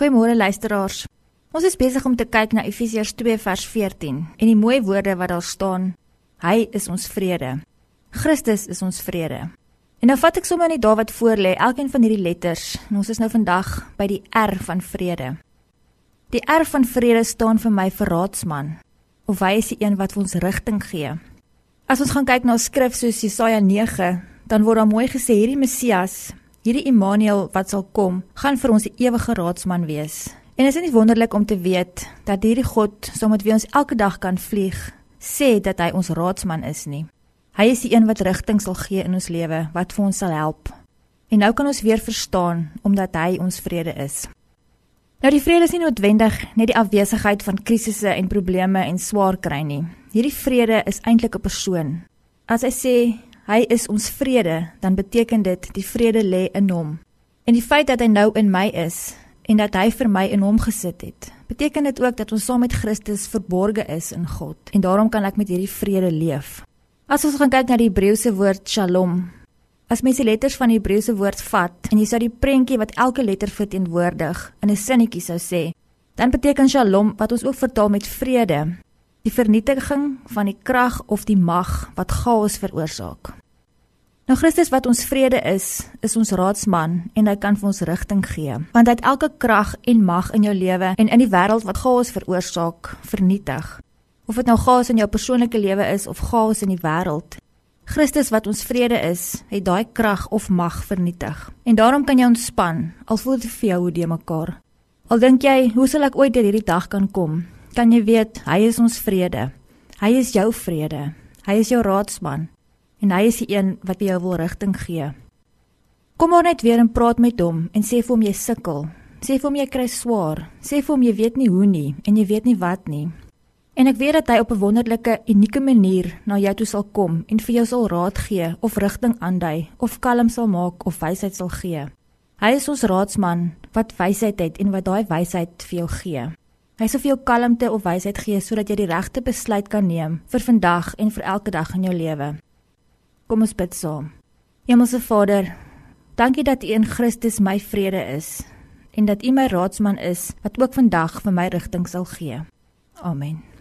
Goeiemôre luisteraars. Ons is besig om te kyk na Efesiërs 2 vers 14 en die mooi woorde wat daar staan: Hy is ons vrede. Christus is ons vrede. En nou vat ek sommer net daar wat voor lê, elkeen van hierdie letters. En ons is nou vandag by die R van vrede. Die R van vrede staan vir my vir raadsman of hy is die een wat vir ons rigting gee. As ons gaan kyk na skrif soos Jesaja 9, dan word daar mooi gesê hierdie Messias, hierdie Immanuel wat sal kom, gaan vir ons die ewige raadsman wees. En is dit nie wonderlik om te weet dat hierdie God, saam met wie ons elke dag kan vlieg, sê dat hy ons raadsman is nie. Hy is die een wat rigting sal gee in ons lewe, wat vir ons sal help. En nou kan ons weer verstaan omdat hy ons vrede is. Nou die vrede is nie noodwendig net die afwesigheid van krisisse en probleme en swaar kry nie. Hierdie vrede is eintlik 'n persoon. As hy sê hy is ons vrede, dan beteken dit die vrede lê in hom. En die feit dat hy nou in my is, en dat hy vir my in hom gesit het. Beteken dit ook dat ons saam met Christus verborge is in God en daarom kan ek met hierdie vrede leef. As ons gaan kyk na die Hebreëse woord Shalom. As mens die letters van die Hebreëse woord vat en jy sou die prentjie wat elke letter verteenwoordig in 'n sinnetjie sou sê, dan beteken Shalom wat ons ook vertaal met vrede, die vernietiging van die krag of die mag wat chaos veroorsaak. Nou Christus wat ons vrede is, is ons raadsman en hy kan vir ons rigting gee. Want hy het elke krag en mag in jou lewe en in die wêreld wat chaos veroorsaak, vernietig. Of dit nou chaos in jou persoonlike lewe is of chaos in die wêreld. Christus wat ons vrede is, het daai krag of mag vernietig. En daarom kan jy ontspan al voel dit vir jou hoe de mekaar. Al dink jy, hoe sal ek ooit deur hierdie dag kan kom? Kan jy weet, hy is ons vrede. Hy is jou vrede. Hy is jou raadsman en hy is die een wat vir jou wil rigting gee. Kom maar net weer en praat met hom en sê vir hom jy sukkel. Sê vir hom jy kry swaar. Sê vir hom jy weet nie hoe nie en jy weet nie wat nie. En ek weet dat hy op 'n wonderlike, unieke manier na jou toe sal kom en vir jou sal raad gee of rigting aandui of kalm sal maak of wysheid sal gee. Hy is ons raadsman wat wysheid het en wat daai wysheid vir jou gee. Hy sal vir jou kalmte of wysheid gee sodat jy die regte besluit kan neem vir vandag en vir elke dag in jou lewe. Kom ons bid saam. Hemelse Vader, dankie dat U in Christus my vrede is en dat U my raadsman is wat ook vandag vir my rigting sal gee. Amen.